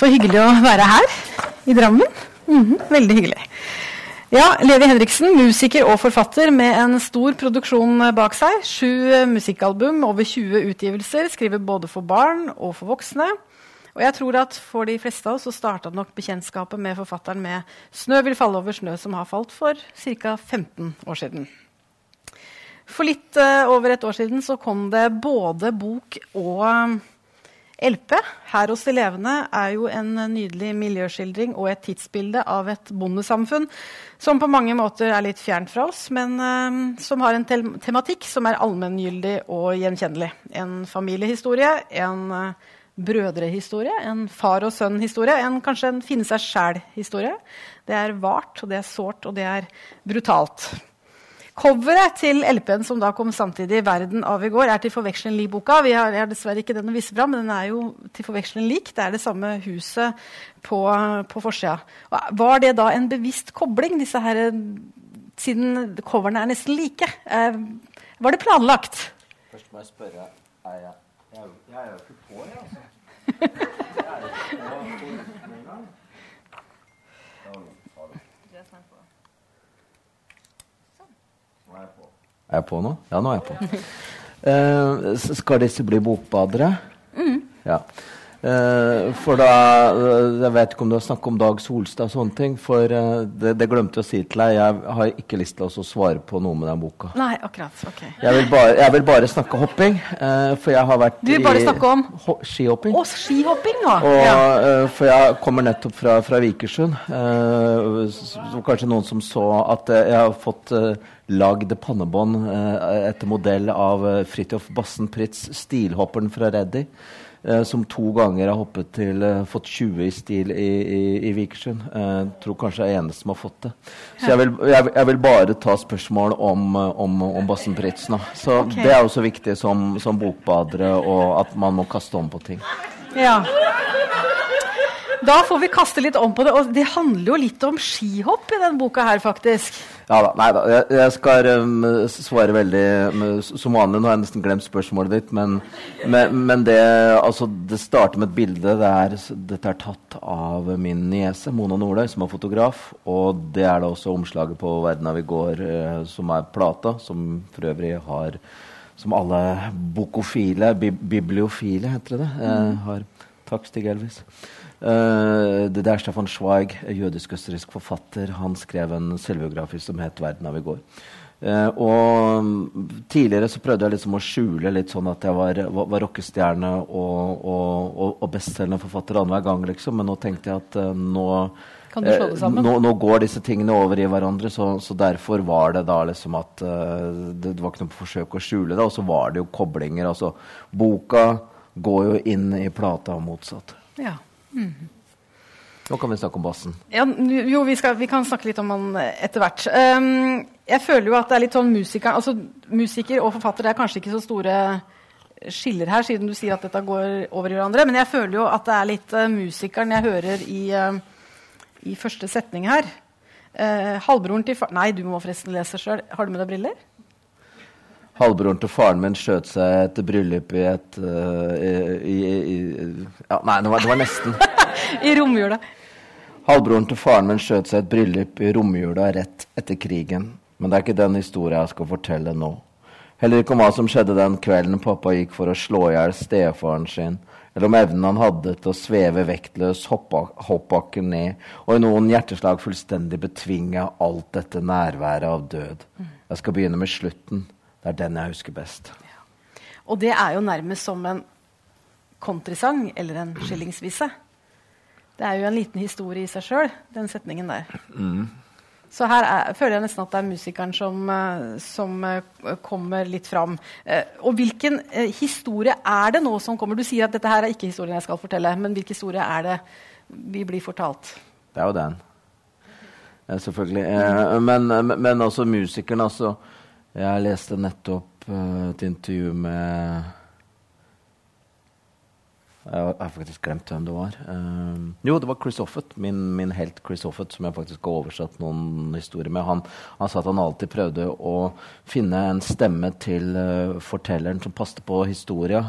Så hyggelig å være her i Drammen. Mhm, veldig hyggelig. Ja, Levi Henriksen, musiker og forfatter med en stor produksjon bak seg. Sju musikkalbum, over 20 utgivelser. Skriver både for barn og for voksne. Og jeg tror at For de fleste av oss så starta nok bekjentskapet med forfatteren med 'Snø vil falle over snø', som har falt for ca. 15 år siden. For litt uh, over et år siden så kom det både bok og LP, 'Her hos de levende', er jo en nydelig miljøskildring og et tidsbilde av et bondesamfunn som på mange måter er litt fjernt fra oss, men uh, som har en te tematikk som er allmenngyldig og gjenkjennelig. En familiehistorie, en uh, brødrehistorie, en far og sønn-historie, en, kanskje en finne seg sjæl-historie. Det er vart, og det er sårt, og det er brutalt. Coveret til LP-en som da kom samtidig, 'Verden av i går', er til forveksling lik boka. Vi har, har dessverre ikke den å vise fram, men den er jo til forveksling lik. Det er det samme huset på, på forsida. Var det da en bevisst kobling, disse her, siden coverne er nesten like? Eh, var det planlagt? Først må jeg spørre er jeg, jeg, jeg er jo ikke på, jeg, altså. Jeg er jo ikke på. Er jeg på nå? Ja, nå er jeg på. Uh, skal disse bli bokbadere? Mm. Ja. Uh, for da uh, Jeg vet ikke om du har snakket om Dag Solstad og sånne ting. For det, det, glemte jeg å si til deg. Jeg har ikke lyst til å svare på noe med den boka. Nei, akkurat, ok. Jeg vil bare, jeg vil bare snakke hopping. for jeg har vært Du vil bare snakke om ho skihopping. Å, skihopping, ja. Og, ja. for jeg kommer nettopp fra, fra Vikersund. så kanskje noen som så at jeg har fått lagd pannebånd eh, etter modell av eh, Fridtjof Bassen Pritz, stilhopperen fra Reddy. Eh, som to ganger har hoppet til eh, fått 20 i stil i, i, i Vikersund. Jeg tror kanskje jeg er eneste som har fått det. Så jeg vil, jeg, jeg vil bare ta spørsmål om, om, om Bassen Pritz nå. Så okay. det er også viktig som, som bokbadere, og at man må kaste om på ting. Ja. Da får vi kaste litt om på det. Og det handler jo litt om skihopp i den boka her, faktisk. Ja da, nei da. Jeg, jeg skal um, svare veldig um, Som vanlig, nå har jeg nesten glemt spørsmålet ditt, men, men, men det, altså, det starter med et bilde. Det er, dette er tatt av min niese Mona Nordøy, som er fotograf. Og det er da også omslaget på Verden av i går, uh, som er plata, som for øvrig har Som alle bokofile, bi bibliofile, heter det eh, har Takk, Stig Elvis. Uh, det er Stefan Schweig, jødisk-østerriksk forfatter. Han skrev en selvbiografi som het 'Verden av i går'. Uh, og mm, Tidligere så prøvde jeg liksom å skjule litt sånn at jeg var, var, var rockestjerne og, og, og, og bestselgende forfatter annenhver gang, liksom. Men nå tenkte jeg at uh, nå det nå, nå går disse tingene over i hverandre, så, så derfor var det da liksom at det, det var ikke noe forsøk å skjule det. Og så var det jo koblinger. Altså, boka går jo inn i plata og motsatt. Ja. Nå kan vi snakke om bassen. Ja, jo, vi, skal, vi kan snakke litt om han etter hvert. Um, jeg føler jo at det er litt sånn musiker, altså, musiker og forfatter det er kanskje ikke så store skiller her, siden du sier at dette går over i hverandre. Men jeg føler jo at det er litt uh, musikeren jeg hører i, uh, i første setning her. Uh, halvbroren til far... Nei, du må forresten lese sjøl. Har du med deg briller? Halvbroren til faren min skjøt seg etter bryllup i et uh, i, i, ja, Nei, det var, det var nesten. I romjula. Halvbroren til faren min skjøt seg et bryllup i romjula rett etter krigen. Men det er ikke den historien jeg skal fortelle nå. Heller ikke om hva som skjedde den kvelden pappa gikk for å slå i hjel stefaren sin, eller om evnen han hadde til å sveve vektløs hoppbakken ned, og i noen hjerteslag fullstendig betvinge alt dette nærværet av død. Jeg skal begynne med slutten. Det er den jeg husker best. Og det er jo nærmest som en kontrisang eller en skillingsvise. Det er jo en liten historie i seg sjøl, den setningen der. Så her er, føler jeg nesten at det er musikeren som, eh, som eh, kommer litt fram. Eh, og hvilken historie er det nå som kommer? Du sier at dette her er ikke historien jeg skal fortelle, men hvilken historie er det vi blir fortalt? Det er jo den. Ja, selvfølgelig. Men, men, altså musikeren, altså Jeg leste nettopp uh, et intervju med Jeg har- faktisk glemt hvem det var. Uh, jo, det var Chris Offett, min, min helt Chris Offett, som jeg faktisk har oversatt noen historier med. Han, han sa at han alltid prøvde å finne en stemme til uh, fortelleren som passet på historia.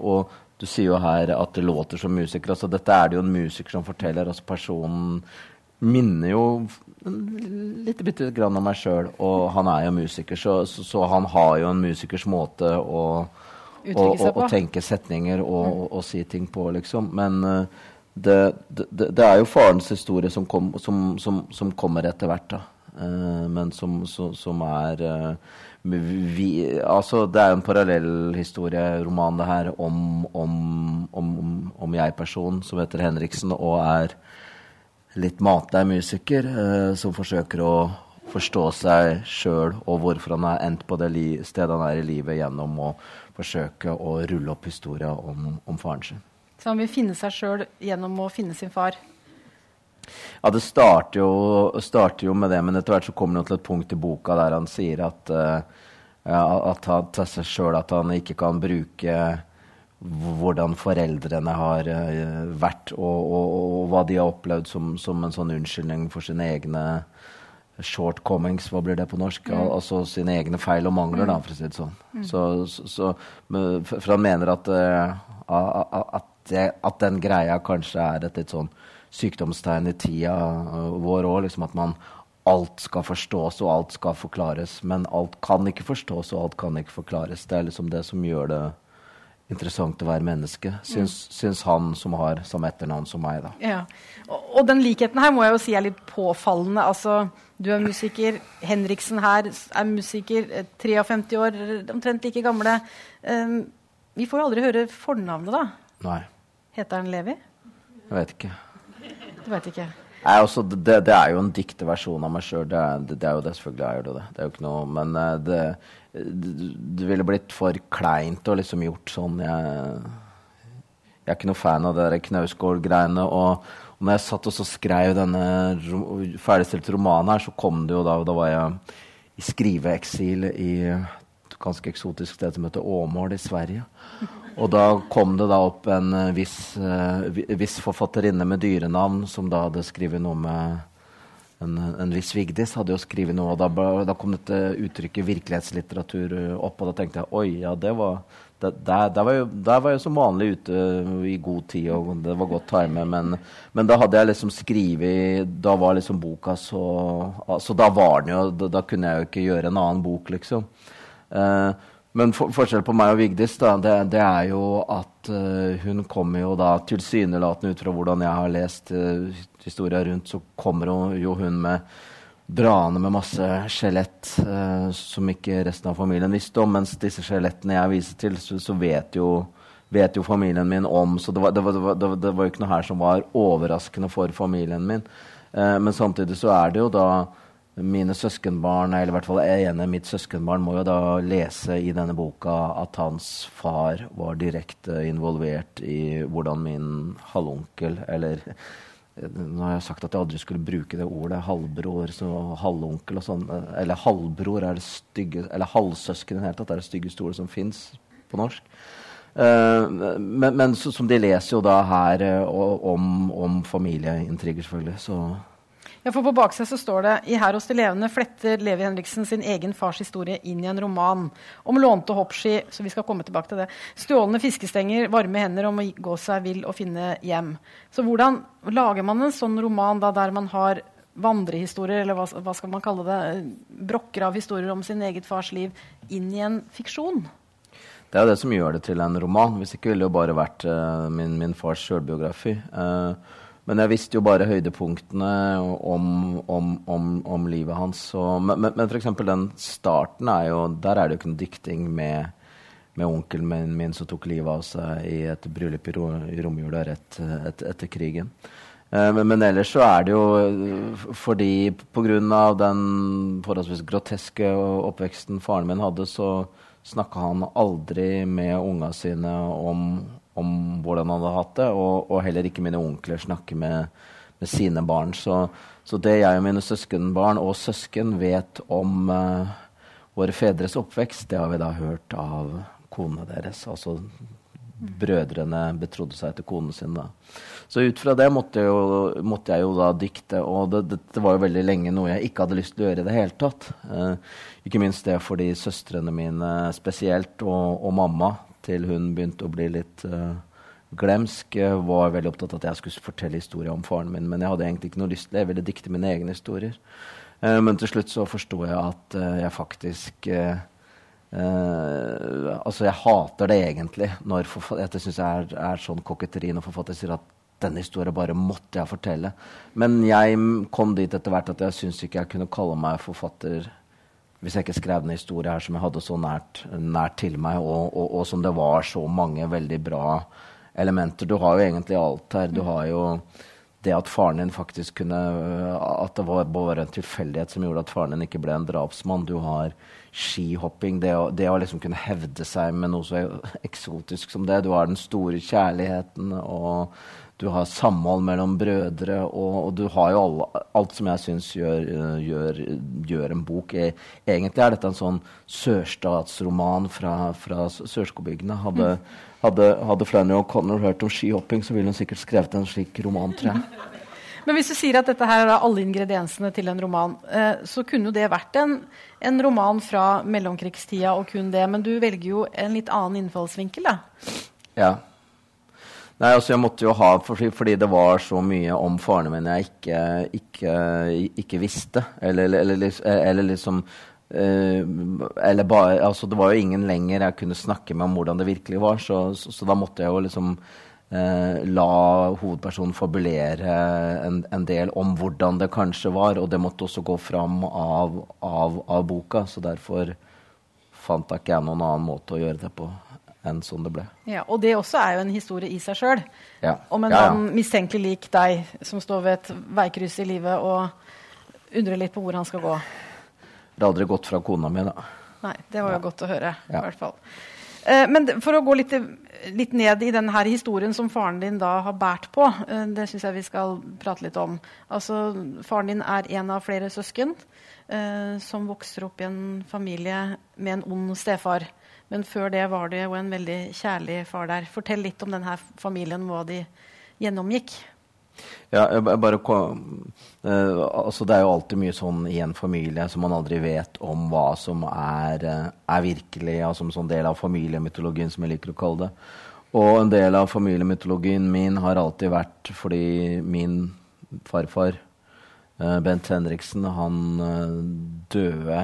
Og Du sier jo her at det låter som musiker. altså Dette er det jo en musiker som forteller. altså Personen minner jo litt bitte grann om meg sjøl, og han er jo musiker, så, så, så, han har jo en musikers måte å, å, å, tenke setninger og, og, si ting på, liksom. Men uh, det, det, det, er jo farens historie som, kom, som, som, som kommer etter hvert, da. Uh, men som, er uh, vi, altså, det er jo en parallellhistorieroman, det her, om, om, om, om jeg-personen som heter Henriksen, og er litt matlei musiker uh, som forsøker å forstå seg sjøl og hvorfor han har endt på det stedet han er i livet, gjennom å forsøke å rulle opp historia om, om faren sin. Så han vil finne seg sjøl gjennom å finne sin far? Ja, det starter jo, starter jo, med det, men etter hvert så kommer han til et punkt i boka der han sier at, uh, at han til seg sjøl at han ikke kan bruke hvordan foreldrene har uh, vært, og, og, og, hva de har opplevd som, som, en sånn unnskyldning for sine egne shortcomings, hva blir det på norsk? Mm. Altså sine egne feil og mangler, da, for å si det sånn. Mm. Så, så, så, for han mener at, uh, at, det, at, den greia kanskje er et litt sånn sykdomstegn i tida vår òg. Liksom at man alt skal forstås og alt skal forklares. Men alt kan ikke forstås og alt kan ikke forklares. Det er liksom det som gjør det interessant å være menneske, syns, mm. syns han som har samme etternavn som meg. da. Ja. Og, og, den likheten her må jeg jo si er litt påfallende. Altså, du er musiker, Henriksen her er musiker, 53 år, omtrent like gamle. Um, vi får jo aldri høre fornavnet, da. Nei. Heter han Levi? Jeg vet ikke. Du vet ikke? Nei, altså, det, det, er jo en dikte versjon av meg sjøl. Det, det, det, er jo det, selvfølgelig er det det. Det er jo ikke noe Men uh, det, det, ville blitt for kleint å liksom gjort sånn. Jeg, jeg er ikke noe fan av det Knausgård-greiene. Og, og når jeg satt og så skrev denne ro, ferdigstilte romanen her, så kom det jo da og Da var jeg i skriveeksil i et ganske eksotisk sted som heter Åmål i Sverige. Og da kom det da opp en uh, viss, uh, viss, forfatterinne med dyrenavn som da hadde skrevet noe med en, en viss Vigdis hadde jo skrevet noe, og da, da, kom dette uttrykket virkelighetslitteratur eh, opp, og da tenkte jeg oi, ja, det var der, var, jo, jeg som vanlig ute i god tid, og det var godt time. Men, men da hadde jeg liksom skrevet Da var liksom boka så altså Da var den jo Da, da kunne jeg jo ikke gjøre en annen bok, liksom. Uh, men for, forskjellen på meg og Vigdis da, det, det er jo at uh, hun kommer jo da tilsynelatende ut fra hvordan jeg har lest uh, historia rundt, så kommer hun, jo hun med draende med masse skjelett uh, som ikke resten av familien visste om. Mens disse skjelettene jeg viser til, så, så vet, jo, vet, jo, familien min om. Så det var, det, var, det, var, det var, jo ikke noe her som var overraskende for familien min. men samtidig så er det jo da mine søskenbarn, eller i hvert fall ene mitt søskenbarn, må jo da lese i denne boka at hans far var direkte involvert i hvordan min halvonkel Eller nå har jeg sagt at jeg aldri skulle bruke det ordet. Halvbror, så halvonkel og sånn. Eller halvbror er det stygge Eller halvsøsken i det hele tatt er det styggeste ordet som fins på norsk. Uh, men, men så, som de leser jo da her uh, om, om familieintriger, selvfølgelig. Så ja, for På baksida så står det i Her hos de levende fletter Levi Henriksen sin egen fars historie inn i en roman om lånte hoppski. så vi skal komme tilbake til det, Stjålne fiskestenger, varme hender om å gå seg vill og finne hjem. Så hvordan lager man en sånn roman da, der man har vandrehistorier, eller hva, hva, skal man kalle det, brokker av historier om sin eget fars liv, inn i en fiksjon? Det er det som gjør det til en roman. Hvis ikke ville det jo bare vært uh, min, min, fars sjølbiografi. Uh, men jeg visste jo bare høydepunktene om, om, om, om livet hans. Så, men, men, men f.eks. den starten er jo Der er det jo ikke noe dikting med, med onkelen min, min, som tok livet av seg i et bryllup i, ro, i romjula rett et, etter krigen. Eh, men, men, ellers så er det jo fordi pga. den forholdsvis groteske oppveksten faren min hadde, så snakka han aldri med unga sine om om hvordan han hadde hatt det, og, og heller ikke mine onkler snakker med, med sine barn. Så, så, det jeg og mine søskenbarn og søsken vet om uh, våre fedres oppvekst, det har vi da hørt av konene deres. Altså brødrene betrodde seg til konen sin. da. Så ut fra det måtte jo, måtte jeg jo da dikte, og det, var jo veldig lenge noe jeg ikke hadde lyst til å gjøre i det hele tatt. Uh, ikke minst det fordi søstrene mine spesielt, og, og mamma, til hun begynte å bli litt uh, glemsk. Var veldig opptatt av at jeg skulle fortelle historier om faren min, men jeg hadde egentlig ikke noe lyst til det. Jeg ville dikte mine egne historier. Uh, men til slutt så forsto jeg at uh, jeg faktisk Altså, jeg hater det egentlig når Jeg syns jeg er, er, sånn koketteri når forfatter sier at denne historien bare måtte jeg fortelle. Men jeg kom dit etter hvert at jeg syns ikke jeg kunne kalle meg forfatter hvis jeg ikke skrev en historie her som jeg hadde så nært, nært til meg, og, og, og, som det var så mange veldig bra elementer. Du har jo egentlig alt her. Du har jo det at faren din faktisk kunne At det var bare en tilfeldighet som gjorde at faren din ikke ble en drapsmann. Du har skihopping. Det å, det å liksom kunne hevde seg med noe så eksotisk som det. Du har den store kjærligheten og du har samhold mellom brødre, og, og du har jo alle, alt som jeg syns gjør, gjør, gjør, en bok. E, egentlig er dette en sånn sørstatsroman fra, fra sørskobygdene. Hadde, mm. Hadde, hadde Flannery O'Connor hørt om skihopping, så ville hun sikkert skrevet en slik roman, tror jeg. Men hvis du sier at dette her er alle ingrediensene til en roman, eh, så kunne jo det vært en, en, roman fra mellomkrigstida og kun det. Men du velger jo en litt annen innfallsvinkel, da. Ja. Nei, altså jeg måtte jo ha, fordi, fordi det var så mye om farene mine jeg ikke, ikke, ikke visste. Eller, eller, eller liksom eh, eller ba, altså Det var jo ingen lenger jeg kunne snakke med om hvordan det virkelig var. Så, så, så da måtte jeg jo liksom eh, la hovedpersonen fabulere en, en, del om hvordan det kanskje var. Og det måtte også gå fram av, av, av boka. Så derfor fant jeg ikke jeg noen annen måte å gjøre det på enn sånn det ble. Ja, Og det også er jo en historie i seg sjøl. Ja. Om en ja, mann mistenkelig lik deg som står ved et veikryss i livet og undrer litt på hvor han skal gå. Det hadde aldri gått fra kona mi, da. Nei, det var jo godt å høre. i hvert fall. Eh, men for å gå litt, litt, ned i denne historien som faren din da har båret på, eh, det syns jeg vi skal prate litt om. Altså, Faren din er en av flere søsken eh, som vokser opp i en familie med en ond stefar. Men før det var det jo en veldig kjærlig far der. Fortell litt om denne familien, hva de gjennomgikk. Ja, bare uh, altså Det er jo alltid mye sånn i en familie som man aldri vet om hva som er, uh, er virkelig, altså som sånn del av familiemytologien, som jeg liker å kalle det. Og en del av familiemytologien min har alltid vært fordi min farfar, uh, Bent Henriksen, han døde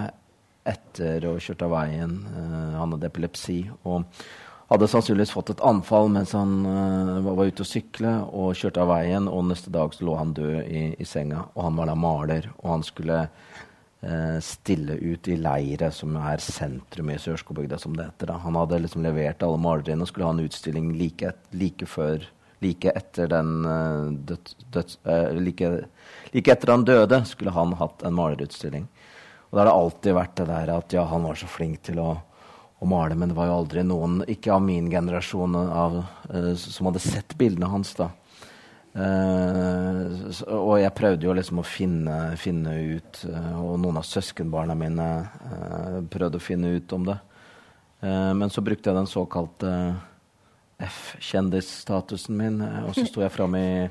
etter å ha kjørt av veien. Han hadde epilepsi og hadde sannsynligvis fått et anfall mens han uh, var ute og sykle og kjørte av veien. Og neste dag så lå han død i, i senga, og han var da maler. Og han skulle uh, stille ut i leiret, som er sentrum i Sørskogbygda, som det heter. Da. Han hadde liksom levert alle maleriene og skulle ha en utstilling like, like før Like etter den død, død, like, like etter han døde, skulle han hatt en malerutstilling. Og da har det alltid vært det der at ja, han var så flink til å, å male, men det var jo aldri noen, ikke av min generasjon, av, uh, som hadde sett bildene hans. da. Uh, og jeg prøvde jo liksom å finne, finne ut, uh, og noen av søskenbarna mine prøvde å finne ut om det. men så brukte jeg den såkalte F-kjendisstatusen min, og så sto jeg fram i,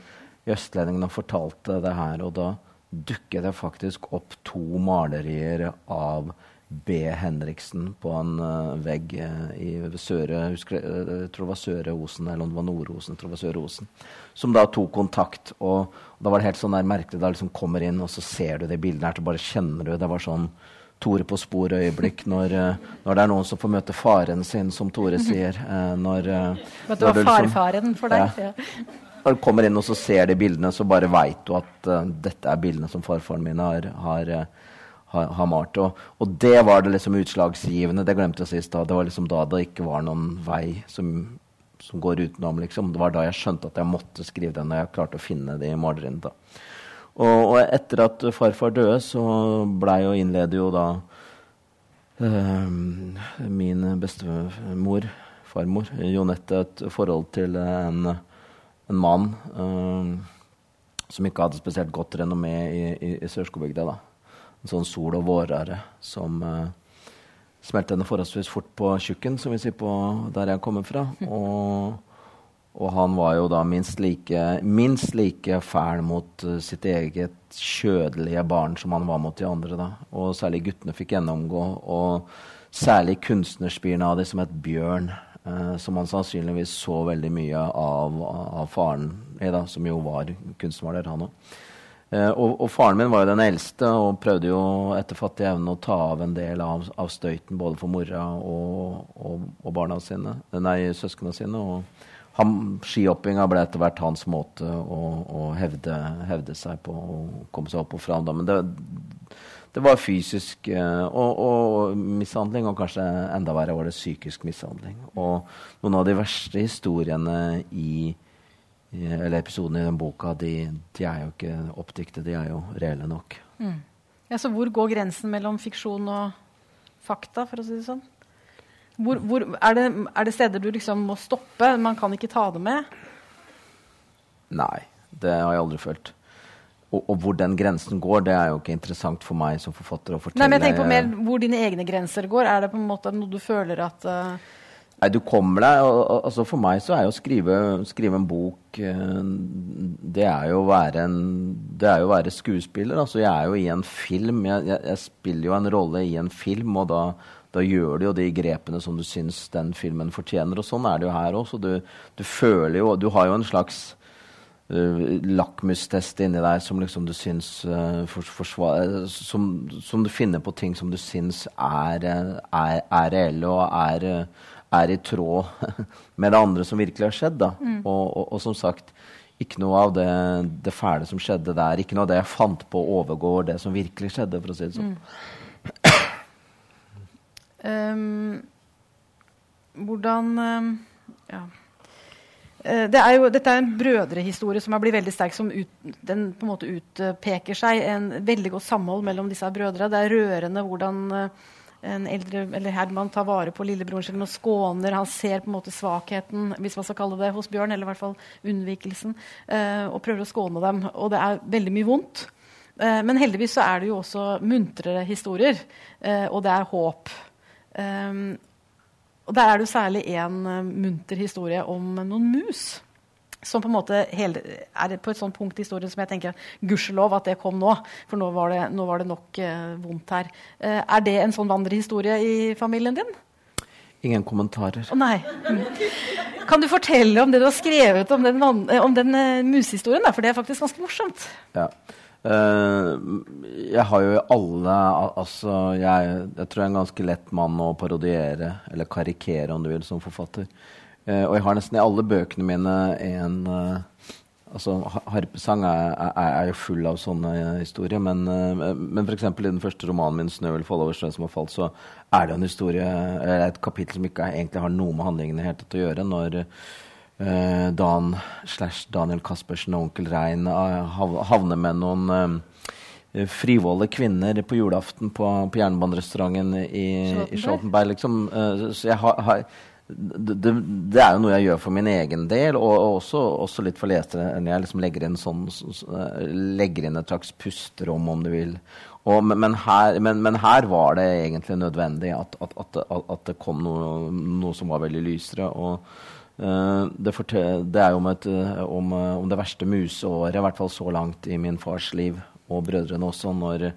i Østlendingen og fortalte det her. og da dukket det faktisk opp to malerier av B. Henriksen på en uh, vegg uh, i Søre husker, uh, Jeg tror det var Søre Osen, eller om det var Nord-Osen. jeg tror det var Søre Osen, Som da tok kontakt. Og, og da var det helt sånn der merkelig. Da liksom kommer inn, og så ser du det bildet her, så bare kjenner du Det var sånn Tore på spor-øyeblikk når, når, det er noen som får møte faren sin, som Tore sier. når, at det var liksom- farfaren for deg? Ja. Når du kommer inn og så ser de bildene, så bare veit du at dette er bildene som farfaren min har, har, har, har malt. Og, og, det var det liksom utslagsgivende. Det glemte jeg sist. da. Det var liksom da det ikke var noen vei som, som, går utenom. Liksom. Det var da jeg skjønte at jeg måtte skrive den, og jeg klarte å finne de maleriene. Og, og, etter at farfar døde, så blei jo innleder jo da øh, min bestemor, farmor, Jonette, et forhold til en en mann øh, som ikke hadde spesielt godt renommé i, i, i Sørskogbygda. En sånn sol- og vårare som uh, smelte henne forholdsvis fort på tjukken, som vi sier på der jeg kommer fra. Og, og han var jo da minst like, minst like fæl mot uh, sitt eget kjødelige barn som han var mot de andre. da. Og særlig guttene fikk gjennomgå. Og særlig kunstnerspirene av de som het Bjørn uh, som han sannsynligvis så veldig mye av, av faren i, da, som jo var kunstmaler, han òg. Eh, og, og, faren min var jo den eldste og prøvde jo etter fattig evne å ta av en del av, av støyten både for mora og, og, og barna sine, nei, søsknene sine. og Skihoppinga ble etter hvert hans måte å, å hevde, hevde, seg på og komme seg opp og fram. Men det, det var fysisk eh, og, og, mishandling, og kanskje enda verre var det psykisk mishandling. Og noen av de verste historiene i eller episodene i den boka, de, de, er jo ikke oppdiktet, de er jo reelle nok. Mm. Ja, Så hvor går grensen mellom fiksjon og fakta, for å si det sånn? Hvor, hvor, er, det, er, det, steder du liksom må stoppe? Man kan ikke ta det med? Nei, det har jeg aldri følt. Og, og, hvor den grensen går, det er jo ikke interessant for meg som forfatter å fortelle. Nei, men jeg tenker på mer Hvor dine egne grenser går. Er det på en måte noe du føler at uh, Nei, du kommer deg altså For meg så er jo å skrive, skrive en bok eh, Det er jo å være, være skuespiller. Altså, jeg er jo i en film. Jeg, jeg, jeg spiller jo en rolle i en film, og da, da, gjør du jo de grepene som du syns den filmen fortjener. Og sånn er det jo her òg. du, du, føler jo Du har jo en slags uh, lakmustest inni deg som liksom du syns uh, for, forsvar, som, som, du finner på ting som du syns er, er, er reelle og er er i tråd med det andre som virkelig har skjedd. Mm. Og, og, og, som sagt, ikke noe av det, det, fæle som skjedde der, ikke noe av det jeg fant på, overgår det som virkelig skjedde, for å si det sånn. Mm. Um, hvordan um, Ja. Uh, det er jo, dette er en brødrehistorie som har blitt veldig sterk, som ut, den på en måte utpeker seg. En veldig godt samhold mellom disse brødre. Det er rørende hvordan uh, en eldre, eller Herman tar vare på lillebroren sin og skåner. Han ser på en måte svakheten hvis man skal kalle det, hos Bjørn, eller i hvert fall unnvikelsen, eh, og prøver å skåne dem. Og det er veldig mye vondt. Eh, men heldigvis så er det jo også muntrere historier, eh, og det er håp. Eh, og der er det jo særlig én eh, munter historie om noen mus som på en måte hele, er på et sånt punkt i historien som jeg tenker gudskjelov at det kom nå. For nå var det, nå var det nok uh, vondt her. Uh, er det en sånn vandrehistorie i familien din? Ingen kommentarer. Å oh, nei. Mm. Kan du fortelle om det du har skrevet om den, om den uh, musehistorien? For det er faktisk ganske morsomt. Ja. Uh, jeg har jo alle Altså, jeg, jeg, tror jeg er en ganske lett mann å parodiere, eller karikere, om du vil, som forfatter. Uh, og jeg har nesten i alle bøkene mine en uh, altså Harpesang er, er, er, jo full av sånne historier. Men, uh, men f.eks. i den første romanen min 'Snø vil falle over snøen som har falt', så er det en historie, et kapittel som ikke egentlig har noe med handlingene helt å gjøre. når Dan slash Daniel Caspersen og onkel Rein havner med noen frivolle kvinner på julaften på, på jernbanerestauranten i, i Charlottenberg. Liksom. så jeg har, har det, det, det, er jo noe jeg gjør for min egen del, og, og også, også, litt for lesere. Jeg liksom legger inn, sånn, legger inn et slags pusterom, om du vil. Og, men, her, men, men, her, var det egentlig nødvendig at, at, at, at det kom noe, noe, som var veldig lysere. Og uh, det, det, er jo om, et, om, om, det verste museåret, i hvert fall så langt i min fars liv, og brødrene også, når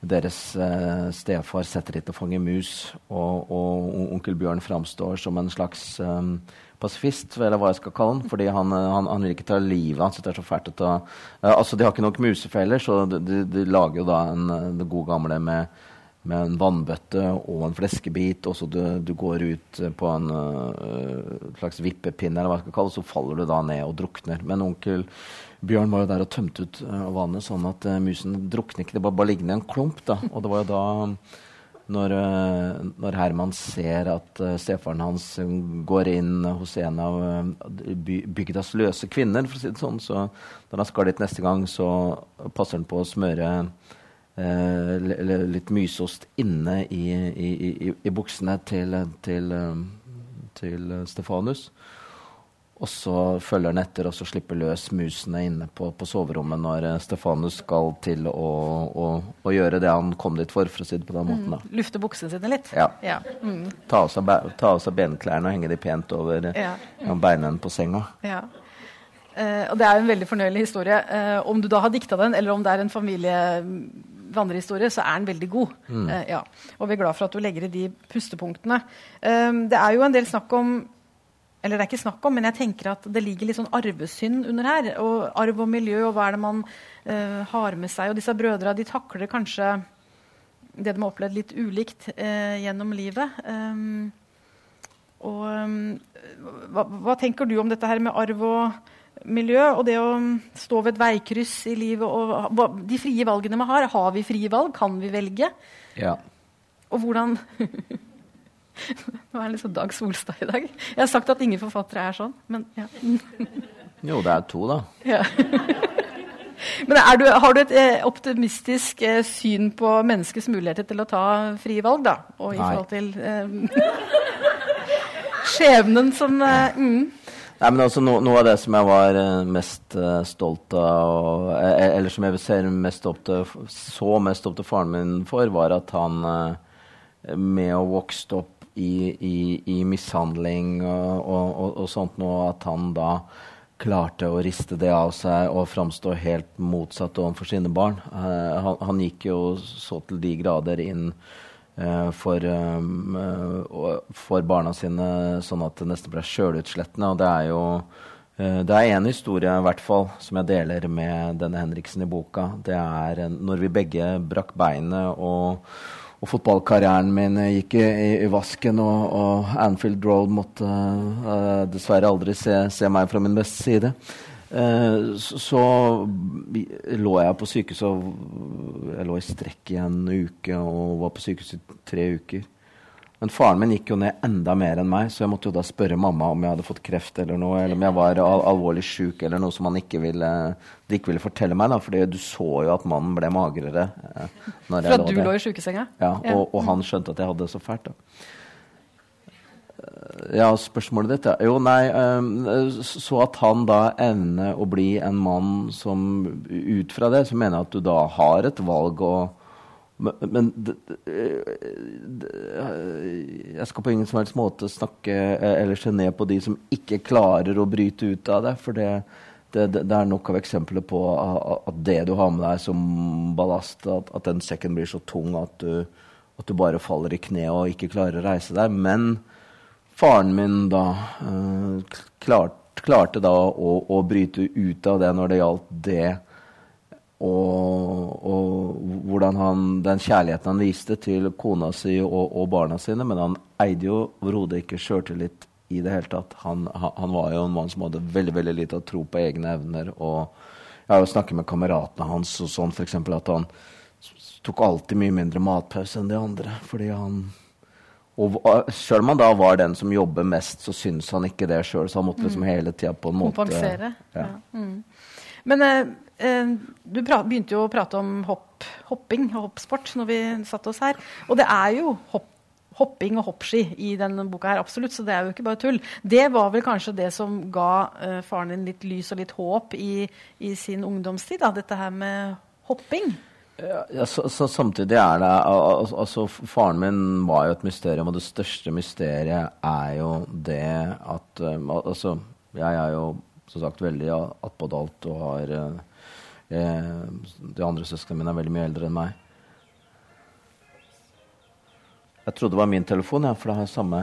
deres eh, stefar setter dit og fanger mus, og, og, onkel Bjørn framstår som en slags eh, pasifist, eller hva jeg skal kalle han, fordi han, eh, han, han vil ikke ta livet hans. Det er så fælt å ta eh, Altså, de har ikke nok musefeller, så de, de, de lager jo da en, det gode gamle med, med en vannbøtte og en fleskebit, og så du, du går ut på en uh, slags vippepinne, eller hva jeg skal kalle det, så faller du da ned og drukner. Men onkel Bjørn var jo der og tømte ut uh, vannet, sånn at uh, musen drukner ikke. Det var bare liggende i en klump. da. Og det var jo da, når, uh, når Herman ser at uh, stefaren hans går inn hos en av by bygdas løse kvinner, for å si det sånn, så når han skal dit neste gang, så passer han på å smøre litt mysost inne i, i, i, i buksene til, til, til Stefanus. Og så følger han etter og så slipper løs musene inne på, på soverommet når uh, Stefanus skal til å, å, å, gjøre det han kom dit for, for å si det på den mm. måten. Da. Mm, lufte buksene sine litt? Ja. ja. Mm. Ta, av seg, ta, av seg, benklærne og henge de pent over ja. Mm. beinene på senga. Ja. Eh, og det er en veldig fornøyelig historie. Eh, om du da har dikta den, eller om det er en familievandrehistorie, så er den veldig god. Mm. ja. Og vi er glad for at du legger i de pustepunktene. det er jo en del snakk om eller det er ikke snakk om, men jeg tenker at det ligger litt sånn arvesynd under her. Og arv og miljø, og hva er det man uh, har med seg. Og disse brødra de takler kanskje det de har opplevd litt ulikt uh, gjennom livet. Um, og um, hva, hva, tenker du om dette her med arv og miljø, og det å stå ved et veikryss i livet, og hva, de frie valgene vi har? Har vi frie valg? Kan vi velge? Ja. Og hvordan Nå er det liksom Dag Solstad i dag. Jeg har sagt at ingen forfattere er sånn, men ja. jo, det er to, da. Ja. men du, har du et eh, optimistisk eh, syn på menneskets muligheter til å ta frie valg, da? Og i Nei. forhold til eh, skjebnen som eh, mm. Nei, men altså, no, Noe av det som jeg var uh, mest uh, stolt av, og, uh, eller som jeg ser mest opp til, så mest opp til faren min for, var at han med å vokse opp i, i, i mishandling og, og, og, sånt noe, at han da klarte å riste det av seg og framstå helt motsatt overfor sine barn. Uh, han, han, gikk jo så til de grader inn uh, for, um, uh, for, barna sine sånn at det nesten ble sjølutslettende. Og det er jo det er én historie i hvert fall som jeg deler med denne Henriksen i boka. Det er når vi begge brakk beinet og og fotballkarrieren min gikk i, i vasken, og, og, Anfield Road måtte uh, dessverre aldri se, se, meg fra min beste side. Uh, så, så, lå jeg på sykehuset Jeg lå i strekk i en uke og var på sykehuset i tre uker. Men faren min gikk jo ned enda mer enn meg, så jeg måtte jo da spørre mamma om jeg hadde fått kreft eller noe, eller om jeg var al alvorlig sjuk eller noe som han ikke ville, de ikke ville fortelle meg. da, fordi du så jo at mannen ble magrere. Eh, når For at du lå i sjukesenga? Ja, og, og, han skjønte at jeg hadde det så fælt. da. Ja, spørsmålet ditt, ja. Jo, nei, um, så at han da evner å bli en mann som Ut fra det så mener jeg at du da har et valg. og men, men jeg skal på ingen som helst måte snakke eh, eller se ned på de som ikke klarer å bryte ut av det. For det, det, er nok av eksempler på at det du har med deg som ballast, at, at den sekken blir så tung at du, at du, bare faller i kne og ikke klarer å reise deg. Men faren min da uh, klart, klarte da å, å, bryte ut av det når det gjaldt det og, og, hvordan han, den kjærligheten han viste til kona si og, og barna sine. Men han eide jo overhodet ikke sjøltillit i det hele tatt. Han, han, var jo en mann som hadde veldig veldig lite tro på egne evner. og Jeg har jo snakket med kameratene hans og sånn f.eks. at han tok alltid mye mindre matpause enn de andre. fordi han og Sjøl om han da var den som jobber mest, så syns han ikke det sjøl. Så han måtte liksom mm. hele tida på en måte Kompensere. Ja. Ja. Mm. Men Eh, du begynte jo å prate om hopp, hopping og hoppsport når vi satte oss her. Og det er jo hopp, hopping og hoppski i denne boka her, absolutt, så det er jo ikke bare tull. Det var vel kanskje det som ga uh, faren din litt lys og litt håp i, i sin ungdomstid, da, dette her med hopping? Ja, så, så, samtidig er det al altså Faren min var jo et mysterium, og det største mysteriet er jo det at um, Altså, jeg er jo som sagt veldig attpådalt og har uh, Eh, de andre søsknene mine er veldig mye eldre enn meg. Jeg trodde det var min telefon, ja, for det har samme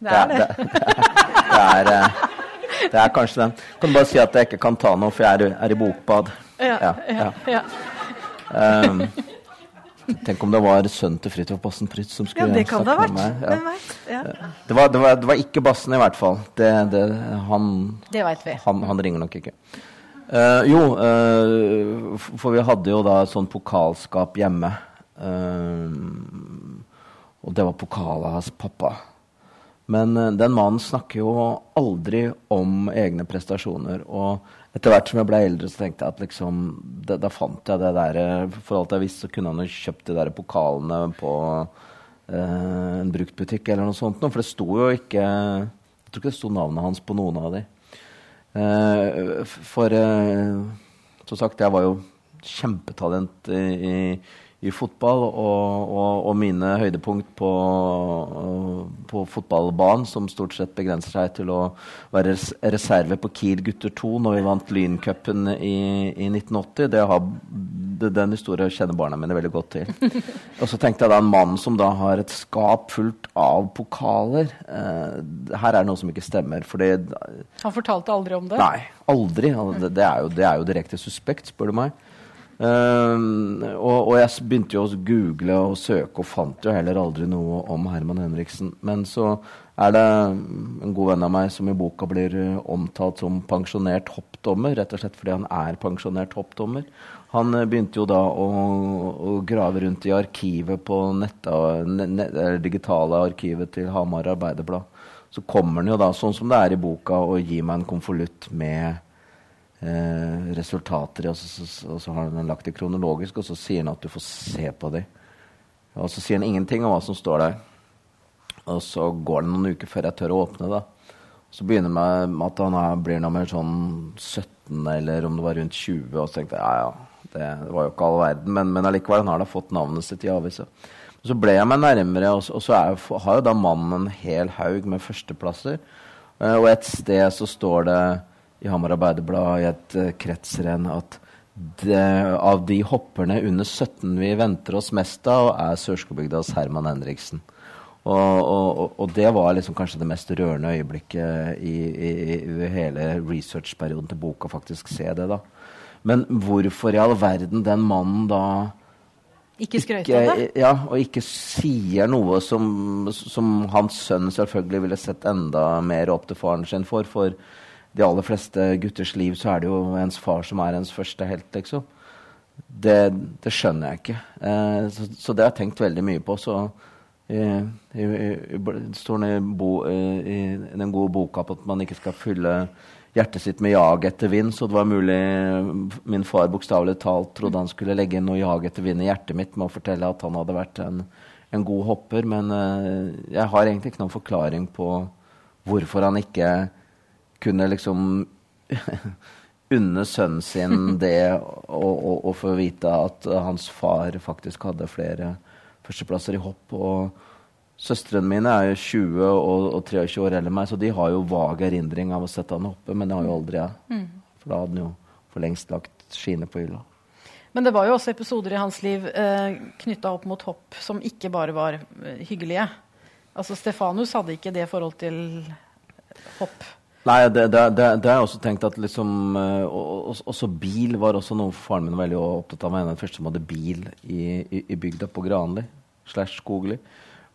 Det er det. Det, det, det, er, er, det, er, kanskje den. Kan bare si at jeg ikke kan ta noe, for jeg er, er i bokbad. Ja, ja, ja. Um, tenk om det var sønnen til Fridtjof Bassen Prytz som skulle ja, snakke med meg. Ja. Ja. Det, var, det, var, det, var, ikke Bassen, i hvert fall. Det, han, det vet vi. Han, han ringer nok ikke. Uh, jo, uh, for vi hadde jo da et sånt pokalskap hjemme. Uh, og det var pokalen hans pappa. Men den mannen snakker jo aldri om egne prestasjoner. Og etter hvert som jeg ble eldre, så tenkte jeg at liksom det, Da fant jeg det der For alt jeg visste, så kunne han jo kjøpt de der pokalene på en bruktbutikk eller noe sånt. For det sto jo ikke Jeg tror ikke det sto navnet hans på noen av de. Eh, for eh, som sagt, jeg var jo kjempetalent i, i, i fotball. Og, og, og, mine høydepunkt på, på fotballbanen, som stort sett begrenser seg til å være reserve på Kiel gutter 2 når vi vant Lyncupen i, i 1980, det har det, den historien kjenner barna mine veldig godt til. Og så tenkte jeg da en mann som da har et skap fullt av pokaler eh, Her er det noe som ikke stemmer. Fordi Han fortalte aldri om det? Nei, aldri. Det, det, er, jo, det er jo direkte suspekt, spør du meg. Um, og, og, jeg begynte jo å google og søke, og fant jo heller aldri noe om Herman Henriksen. Men så er det en god venn av meg som i boka blir uh, omtalt som pensjonert hoppdommer, rett og slett fordi han er pensjonert hoppdommer. Han uh, begynte jo da å, å, grave rundt i arkivet på netta, ne, ne, digitale arkivet til Hamar Arbeiderblad. Så kommer han jo da, sånn som det er i boka, og gir meg en konvolutt med eh, resultater, og så, og så, har han lagt det kronologisk, og så sier han at du får se på dem. Og så sier han ingenting om hva som står der. Og så går det noen uker før jeg tør å åpne da. Så begynner det med at han er, blir nummer sånn 17, eller om det var rundt 20. Og så tenkte jeg ja, ja, det, det var jo ikke all verden. Men, men allikevel, han har da fått navnet sitt i avisa. Så ble jeg meg nærmere, og, og så er, har jo da mannen en hel haug med førsteplasser. Uh, og et sted så står det i Hamar Arbeiderblad i et uh, kretsrenn at det, av de hopperne under 17 vi venter oss mest av, er Sørskogbygdas Herman Henriksen. Og, og, og, det var liksom kanskje det mest rørende øyeblikket i, i, i hele researchperioden til boka. faktisk se det da. Men hvorfor i all verden den mannen da ikke skrøt av det? Ja, og ikke sier noe som, som hans sønn selvfølgelig ville sett enda mer opp til faren sin for. For de aller fleste gutters liv så er det jo ens far som er ens første helt, liksom. Det, det skjønner jeg ikke. Eh, så, så, det har jeg tenkt veldig mye på. Så eh, det står i, bo, eh, i, den gode boka på at man ikke skal fylle hjertet sitt med jag etter vind. Så det var mulig min far bokstavelig talt trodde han skulle legge inn noe jag etter vind i hjertet mitt med å fortelle at han hadde vært en, en god hopper. Men eh, jeg har egentlig ikke noen forklaring på hvorfor han ikke kunne liksom unne sønnen sin det å få vite at hans far faktisk hadde flere førsteplasser i hopp. og Søstrene mine er jo 20 og, og 23 år eldre enn meg, så de har jo vag erindring av å sette han hoppe, men det har jo aldri jeg. Mm. For da hadde han jo for lengst lagt skiene på hylla. Men det var jo også episoder i hans liv eh, knytta opp mot hopp som ikke bare var eh, hyggelige. Altså Stefanus hadde ikke det forhold til hopp. Nei, det, det, det, det har jeg også tenkt at liksom uh, Også bil var også noe faren min var veldig opptatt av. Han den første som hadde bil i, i, i bygda på Granli slash Skogli.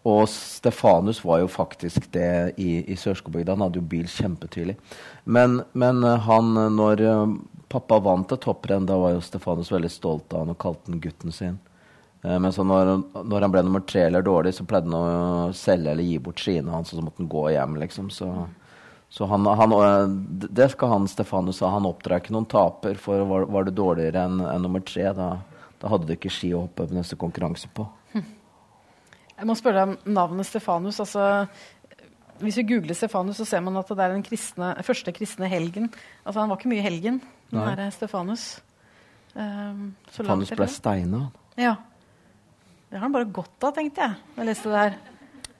Og Stefanus var jo faktisk det i, i Sørskogbygda. Han hadde jo bil kjempetydelig. Men, men uh, han, når uh, pappa vant et hopprenn, da var jo Stefanus veldig stolt av han og kalte han gutten sin. men så når, når, han ble nummer tre eller dårlig, så pleide han å selge eller gi bort skiene hans, og så måtte han gå hjem, liksom. Så så han, han, eh, det skal han Stefanus ha. Han oppdrar ikke noen taper. For var, var du dårligere enn en nummer tre, da, da, hadde du ikke ski å hoppe på neste konkurranse på. Jeg må spørre deg om navnet Stefanus. Altså, hvis vi googler Stefanus, så ser man at det er den kristne, første kristne helgen. Altså, han var ikke mye helgen, den herre Stefanus. Um, Stefanus ble steina. Ja. Det har han bare godt av, tenkte jeg da jeg leste det her.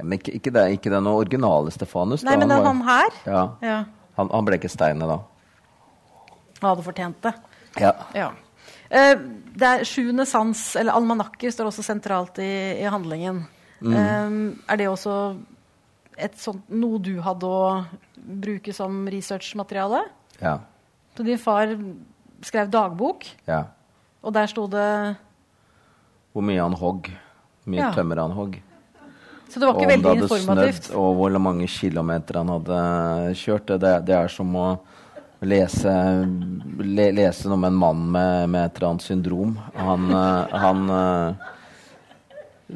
Men ikke, ikke, det, ikke den originale Stefanus. Nei, da. men han, var, han her? Ja. ja. Han, han, ble ikke steinet da. Han hadde fortjent det. Ja. ja. Eh, det er Sjuende sans, eller almanakker, står også sentralt i, i handlingen. Mm. Eh, er det også sånt, noe du hadde å bruke som researchmateriale? Ja. Så din far skrev dagbok, ja. og der sto det Hvor mye han hogg. Hvor mye ja. tømmer han hogg. Så det var ikke veldig informativt? Snødd, og hvor mange kilometer han hadde kjørt. Det, det er som å lese, le, lese noe med en mann med, med et eller annet syndrom. Han, eh, han eh,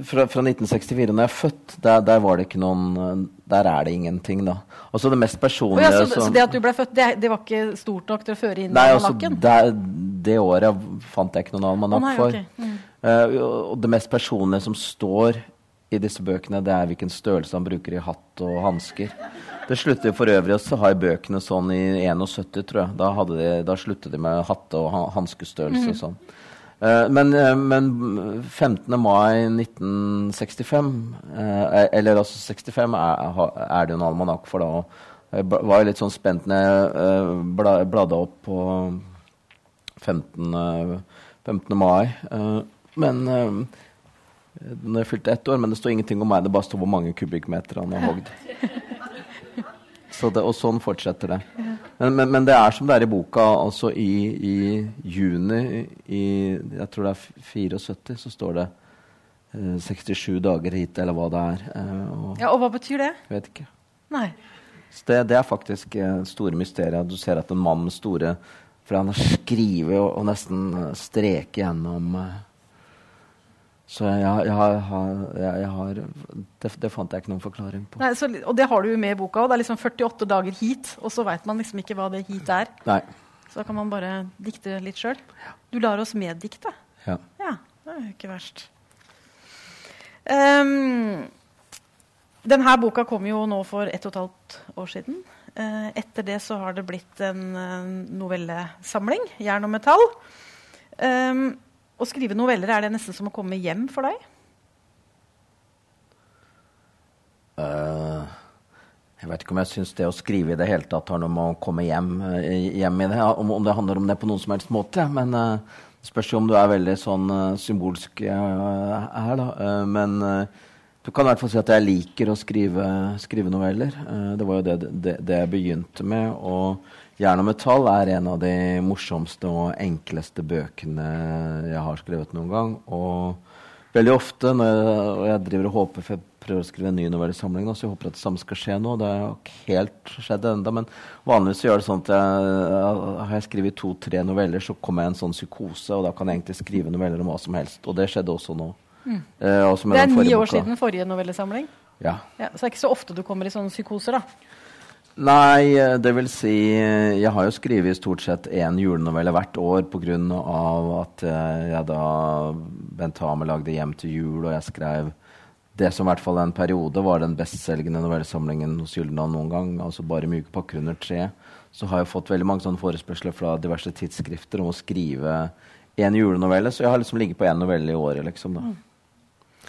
fra, fra, 1964, når jeg er født, der, der, var det ikke noen Der er det ingenting, da. så det mest personlige oh, ja, så, så, det at du ble født, det, det, var ikke stort nok til å føre inn nei, almanakken? Altså, det året fant jeg ikke noen almanakk oh, for. Okay. Mm. Uh, og det mest personlige som står i disse bøkene, det er hvilken størrelse han bruker i hatt og hansker. Det slutter for øvrig å ha i bøkene sånn i 71, tror jeg. Da, de, da sluttet de med hatte- og hanskestørrelse og sånn. Uh, men, uh, men, 15. mai 1965, uh, eh, eller altså 65, er, er det jo en almanakk for da. Jeg var jo litt sånn spent når jeg bladde opp på 15 15. mai. Men når jeg fylte ett år, men det står ingenting om meg. Det bare står hvor mange kubikkmeter han har hogd. Så det, og sånn fortsetter det. Men, men, men, det er som det er i boka. altså I, i juni i jeg tror det er 74, så står det eh, 67 dager hit, eller hva det er. Eh, og, ja, Og hva betyr det? Vet ikke. Nei. Det, det, er faktisk eh, store mysterier. Du ser at en mann med store For han har skrevet og, og, nesten streket gjennom eh, så jeg, jeg, jeg, jeg har det, det, fant jeg ikke noen forklaring på. Nei, så, og det har du jo med i boka òg. Det er liksom 48 dager hit, og så veit man liksom ikke hva det hit er. Nei. Så da kan man bare dikte litt sjøl. Du lar oss meddikte. Ja. ja. Det er jo ikke verst. Um, denne boka kom jo nå for ett og et halvt år siden. Uh, etter det så har det blitt en uh, novellesamling, 'Jern og metall'. Um, å skrive noveller, er det nesten som å komme hjem for deg? Uh, jeg vet ikke om jeg syns det å skrive i det hele tatt har noe med å komme hjem, uh, hjem i det. Om, om, det handler om det på noen som helst måte. Men uh, det spørs jo om du er veldig sånn symbolsk her, da. men du kan i hvert fall si at jeg liker å skrive, skrive noveller. det var jo det, det, det jeg begynte med. og Jern og metall er en av de morsomste og enkleste bøkene jeg har skrevet noen gang. Og veldig ofte når jeg, og jeg driver og håper for jeg prøver å skrive en ny novellesamling, nå, så jeg håper at det samme skal skje nå. Det har ikke helt skjedd ennå. Men vanligvis gjør det sånn at jeg, har jeg skrevet to-tre noveller, så kommer jeg i en sånn psykose, og da kan jeg egentlig skrive noveller om hva som helst. Og det skjedde også nå. Mm. Eh, også det er ni år boka. siden forrige novellesamling? Ja. ja. Så det er ikke så ofte du kommer i sånne psykoser, da? Nei, eh, det vil si eh, Jeg har jo skrevet stort sett én julenovelle hvert år pga. at eh, jeg da Bent Hamer lagde 'Hjem til jul', og jeg skrev det som i hvert fall en periode var den bestselgende novellesamlingen hos Gyldendal noen gang. altså bare 'Myke pakker under tre'. Så har jeg fått veldig mange sånne forespørsler fra diverse tidsskrifter om å skrive én julenovelle. Så jeg har liksom ligget på én novelle i året, liksom. da.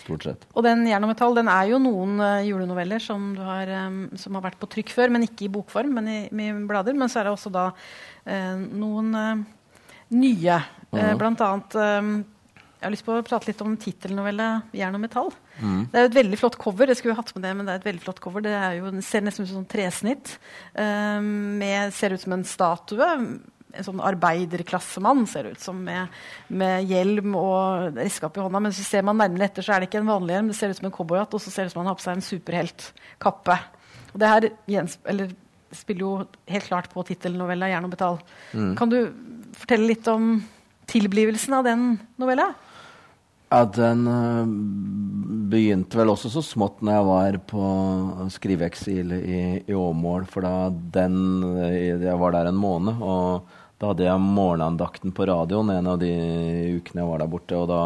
Stort sett. Og den Jern og metall den er jo noen uh, julenoveller som, har, um, som, har, vært på trykk før, men ikke i bokform, men i, i blader. Men så er det også da uh, noen nye. Mm. blant annet jeg har lyst på å prate litt om tittelnovelle 'Jern og metall'. Mm. Det er jo et veldig flott cover. Det skulle hatt med det, men det er et veldig flott cover. Det jo, ser nesten ut som et tresnitt. Um, med, ser ut som en statue en sånn arbeiderklassemann, ser det ut som, med, med hjelm og redskap i hånda. Men så ser man nærmere etter, så er det ikke en vanlig hjelm, det ser ut som en cowboyhatt, og så ser det ut som han har på seg en superheltkappe. Og det her eller, spiller jo helt klart på tittelnovella 'Jern og betal'. Mm. Kan du fortelle litt om tilblivelsen av den novella? Ja, Den uh, begynte vel også så smått når jeg var på skriveeksil i, i Åmål. For da den Jeg var der en måned, og da hadde jeg morgenandakten på radioen en av de ukene jeg var der borte. Og da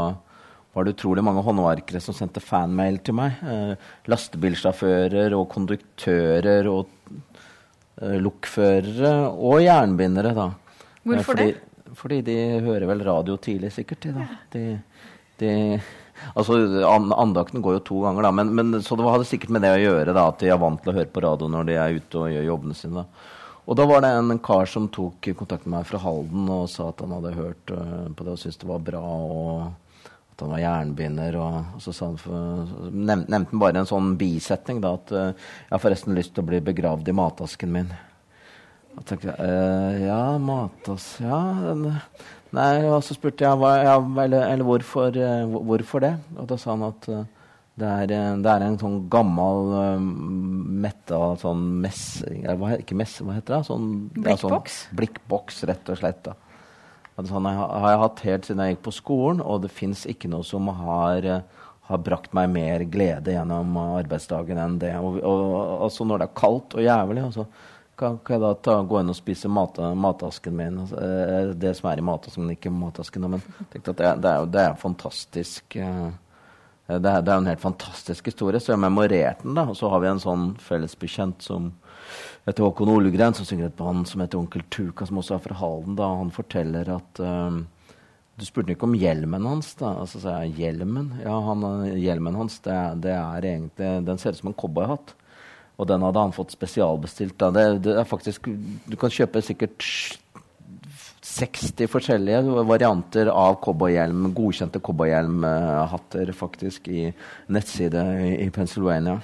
var det utrolig mange håndverkere som sendte fanmail til meg. Eh, lastebilsjåfører og konduktører og eh, lokførere og jernbindere, da. Hvorfor fordi, det? Fordi de hører vel radio tidlig, sikkert. De. De, de, altså, Andakten går jo to ganger, da. Men, men, så det hadde sikkert med det å gjøre da, at de er vant til å høre på radio når de er ute og gjør jobbene sine. da. Og da var det en kar som tok kontakt med meg fra Halden og sa at han hadde hørt uh, på det og syntes det var bra. og at han var jernbinder. Og, og så han for, nevnte, nevnte han bare en sånn bisetning. da, At uh, jeg har forresten lyst til å bli begravd i matasken min. Og tenkte jeg, uh, ja, matas... Ja, nei, og så spurte jeg hva, ja, eller, eller hvorfor, hvorfor, det. Og da sa han at det er, eh, det er, en sånn gammel uh, metta sånn mess... Hva, ikke mess, hva heter det? Sånn, blikkboks? Ja, sånn, blikkboks, rett og slett. da. Sånn jeg, har jeg hatt helt siden jeg gikk på skolen, og det fins ikke noe som har, uh, har, brakt meg mer glede gjennom arbeidsdagen enn det. Og, og, altså når det er kaldt og jævlig, altså, kan, kan, jeg da ta, gå inn og spise mat, matasken min? Altså, det som er i matasken, ikke matasken. Men det, er, det er fantastisk. Uh, Eh, det det er, en helt fantastisk historie, så jeg memorerte den. da, Og så har vi en sånn fellesbekjent som heter Håkon Olegren, som synger et band som heter Onkel Tuka, som også er fra Halden. da, Han forteller at um, Du spurte ikke om hjelmen hans. da, altså så jeg, Hjelmen ja, han, hjelmen hans, det, det, er egentlig, den ser ut som en cowboyhatt. Og den hadde han fått spesialbestilt. da, det, det er faktisk, Du kan kjøpe sikkert 60 forskjellige varianter av cowboyhjelm, godkjente cowboyhjelmhatter, faktisk, i nettside i, Pennsylvania.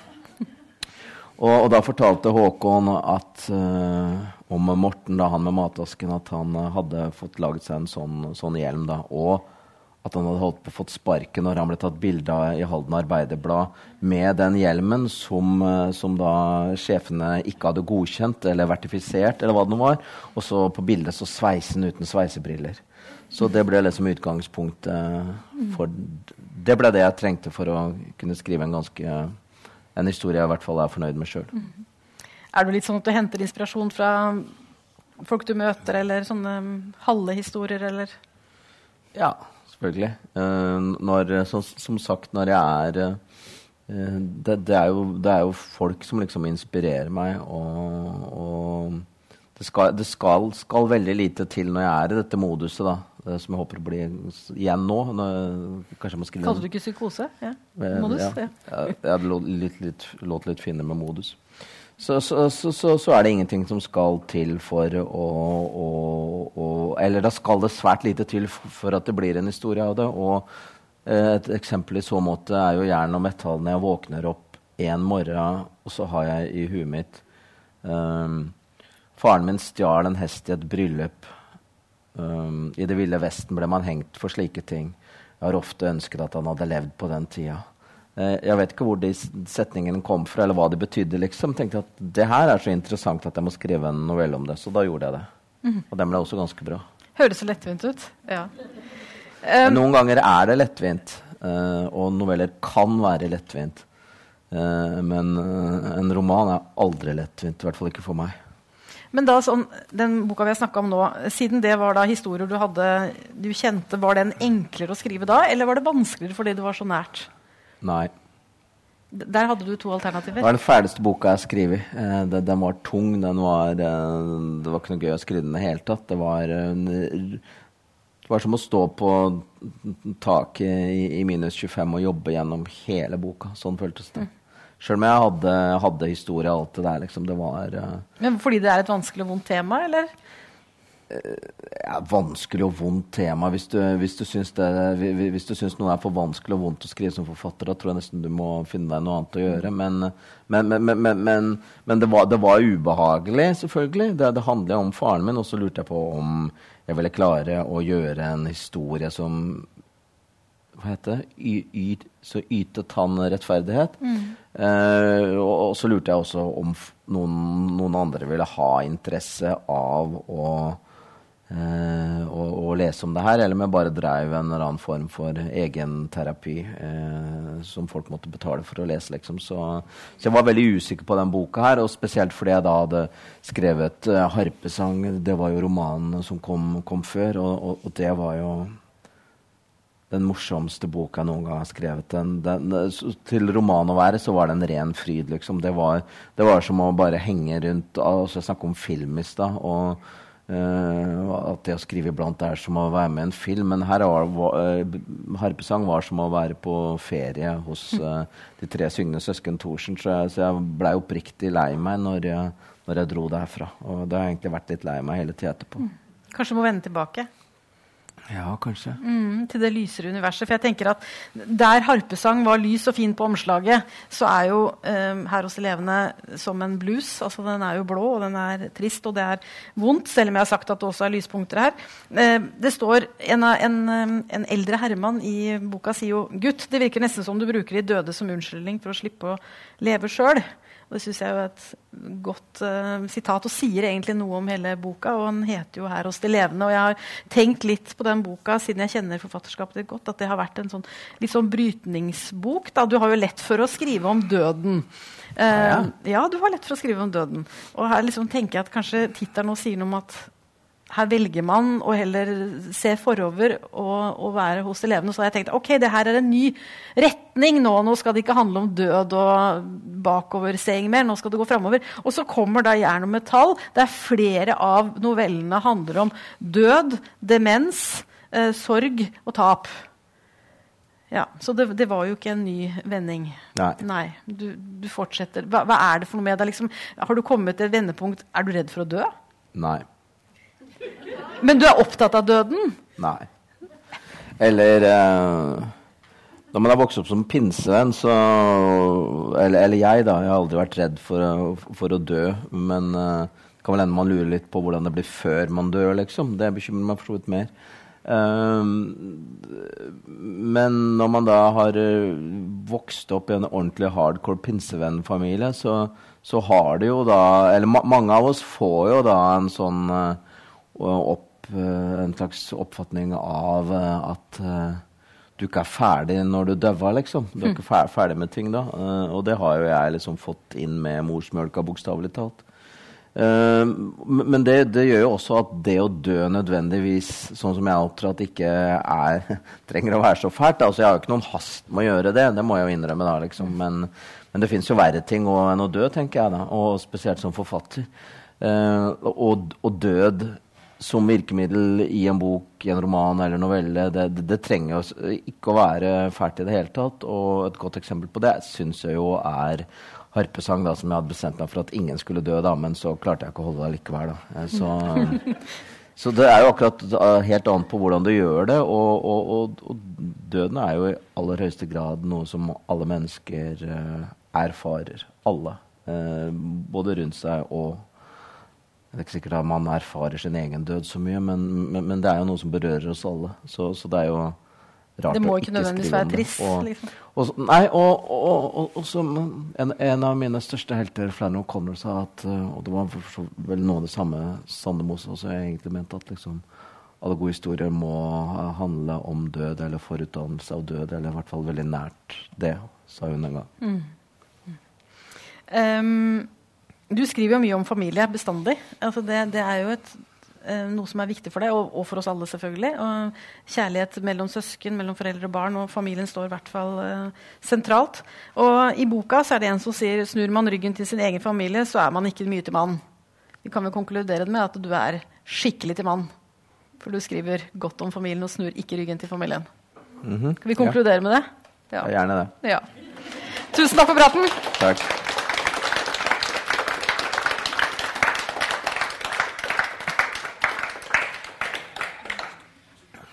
Og, og, da fortalte Håkon at, uh, om Morten, da, han med matasken, at han uh, hadde fått laget seg en sånn, sånn hjelm. Da, og at han hadde holdt på fått sparken når han ble tatt bilde av i Halden Arbeiderblad med den hjelmen som, uh, som, da sjefene ikke hadde godkjent eller vertifisert, eller hva det nå var. Og så på bildet så sveisen uten sveisebriller. Så det ble liksom utgangspunktet for Det ble det jeg trengte for å kunne skrive en ganske en historie jeg i hvert fall er fornøyd med sjøl. Mm. Er det litt sånn at du henter inspirasjon fra folk du møter, eller sånne halve historier, eller? Ja, selvfølgelig. Uh, når, så, som sagt, når jeg er uh, det, det, er jo, det, er jo, folk som liksom inspirerer meg, og, og det, skal, det skal, skal, veldig lite til når jeg er i dette moduset, da. Som jeg håper blir igjen nå. Kalte du ikke psykose? Ja. Modus? Ja. ja. ja det låt litt, litt, låt litt finere med modus. Så, så, så, så, er det ingenting som skal til for å, å, å, Eller da skal det svært lite til for at det blir en historie av det. Og eh, et eksempel i så måte er jo jern og metall når jeg våkner opp en morgen, og så har jeg i huet mitt um, Faren min stjal en hest i et bryllup. Um, I Det ville Vesten ble man hengt for slike ting. Jeg har ofte ønsket at han hadde levd på den tida. Uh, jeg vet ikke hvor de setningene kom fra, eller hva de betydde. liksom. Tenkte at det her er så interessant at jeg må skrive en novelle om det. Så da gjorde jeg det. Mm. Og den ble også ganske bra. Høres så lettvint ut. Ja. Um, Noen ganger er det lettvint, uh, og noveller kan være lettvint. Uh, men en roman er aldri lettvint, i hvert fall ikke for meg. Men da, sånn, den boka vi har snakka om nå, siden det var da historier du hadde du kjente, var den enklere å skrive da, eller var det vanskeligere fordi det var så nært? Nei. Der hadde du to alternativer. Det var den ferdigste boka jeg har skrevet. Eh, den, den, var tung. Den var, eh, det var ikke noe gøy å skrive den i det hele tatt. Det var, det var som å stå på taket i, i minus 25 og jobbe gjennom hele boka. Sånn føltes det. Mm. Sjøl om jeg hadde, hadde, historie og alt det der. Liksom, det var uh, Men Fordi det er et vanskelig og vondt tema, eller? Ja, vanskelig og vondt tema. Hvis du, hvis, du syns det, hvis du syns noe er for vanskelig og vondt å skrive som forfatter, da tror jeg nesten du må finne deg noe annet å gjøre. Men, men, men, men det, var, det, var, ubehagelig, selvfølgelig. Det, det handler om faren min. Og så lurte jeg på om jeg ville klare å gjøre en historie som hva heter det? Y, y, så ytet han rettferdighet. Mm. Eh, og, og, så lurte jeg også om noen, noen andre ville ha interesse av å, eh, å, å, lese om det her, eller om jeg bare drev en eller annen form for egenterapi eh, som folk måtte betale for å lese. Liksom. Så, så, jeg var veldig usikker på den boka her, og spesielt fordi jeg da hadde skrevet eh, 'Harpesang'. Det var jo romanen som kom, kom før, og, og, og det var jo den morsomste boka jeg noen gang har skrevet. Den, den, til roman å være så var det en ren fryd. Liksom. Det, var, det var som å bare henge rundt altså Jeg snakker om film i stad. Og at det å skrive iblant er som å være med i en film. Men her uh, harpesang var som å være på ferie hos uh, de tre syngende søsken Thorsen. Så jeg, så jeg blei oppriktig lei meg når jeg, når jeg dro derfra. Og det har jeg egentlig vært litt lei meg hele tida etterpå. Mm. Kanskje må vende tilbake? Ja, kanskje. Mm, til det lysere universet. For jeg tenker at Der harpesang var lys og fin på omslaget, så er jo um, Her hos elevene som en blues. altså Den er jo blå, og den er trist, og det er vondt, selv om jeg har sagt at det også er lyspunkter her. Uh, det står en, en, en, eldre herremann i boka sier jo Gutt, det virker nesten som du bruker de døde som unnskyldning for å slippe å leve sjøl. Og det syns jeg er et godt uh, sitat, og sier egentlig noe om hele boka. Og den heter jo 'Her hos de levende'. Og jeg har tenkt litt på den boka siden jeg kjenner forfatterskapet ditt godt, at det har vært en sånn, litt sånn brytningsbok. Da. Du har jo lett for å skrive om døden. Uh, ja. ja, du har lett for å skrive om døden. Og her liksom tenker jeg at kanskje tittelen nå sier noe om at her velger man å heller se forover og, og, være hos elevene. Så har jeg tenkt ok, det her er en ny retning nå. Nå skal det ikke handle om død og bakoverseing mer. Nå skal det gå framover. Og så kommer da jern og metall, der flere av novellene handler om død, demens, eh, sorg og tap. Ja, Så det, det, var jo ikke en ny vending. Nei. Nei du, du, fortsetter. Hva, hva, er det for noe med deg? Liksom? Har du kommet til et vendepunkt? Er du redd for å dø? Nei. Men du er opptatt av døden? Nei. Eller eh, Når man har vokst opp som pinsevenn, så eller, eller, jeg, da. Jeg har aldri vært redd for, å, for å dø. Men eh, det kan vel hende man lurer litt på hvordan det blir før man dør, liksom. Det bekymrer meg for så vidt mer. Um, men når man da har uh, vokst opp i en ordentlig hardcore pinsevennfamilie, så, så har det jo da Eller ma mange av oss får jo da en sånn uh, opp Eh, en slags oppfatning av eh, at eh, du ikke er ferdig når du dauer, liksom. Du er ikke ferdig, ferdig med ting da. og det har jo jeg liksom fått inn med morsmjølka, bokstavelig talt. men det, det, gjør jo også at det å dø nødvendigvis, sånn som jeg opptrer, ikke er, trenger å være så fælt. Altså, jeg har jo ikke noen hast med å gjøre det, det må jeg jo innrømme. da, liksom. Men, men det fins jo verre ting enn å dø, tenker jeg, da. Og spesielt som forfatter. og, og død som virkemiddel i en bok, i en roman eller novelle. Det, det, det trenger jo ikke å være fælt i det hele tatt. Og et godt eksempel på det syns jeg jo er harpesang, da, som jeg hadde bestemt meg for at ingen skulle dø, da, men så klarte jeg ikke å holde det likevel. Da. Eh, så, så, det er jo akkurat eh, helt annet på hvordan du gjør det. Og, og, og, og, døden er jo i aller høyeste grad noe som alle mennesker uh, erfarer. Alle. Uh, både rundt seg og det er ikke sikkert at man erfarer sin egen død så mye, men, men, men det er jo noe som berører oss alle. Så, så det er jo rart å ikke skrive om Det Det må ikke nødvendigvis være trist. Og, liksom. og, nei, og, og, som en, en, av mine største helter, Flannery O'Connor, sa at uh, Og det var vel noe av det samme Sandemos også egentlig mente, at liksom alle gode historier må handle om død eller forutdannelse av død, eller i hvert fall veldig nært det, sa hun en gang. Mm. Um, du skriver jo mye om familie bestandig. Altså det, det, er jo et, eh, noe som er viktig for deg, og, og, for oss alle, selvfølgelig. Og kjærlighet mellom søsken, mellom foreldre og barn, og familien står i hvert fall eh, sentralt. Og i boka så er det en som sier snur man ryggen til sin egen familie, så er man ikke mye til mann. Vi kan vel konkludere med at du er skikkelig til mann. For du skriver godt om familien og snur ikke ryggen til familien. Mm -hmm. Kan vi konkludere ja. med det? Ja. Gjerne det. Ja. Tusen takk for praten. Takk.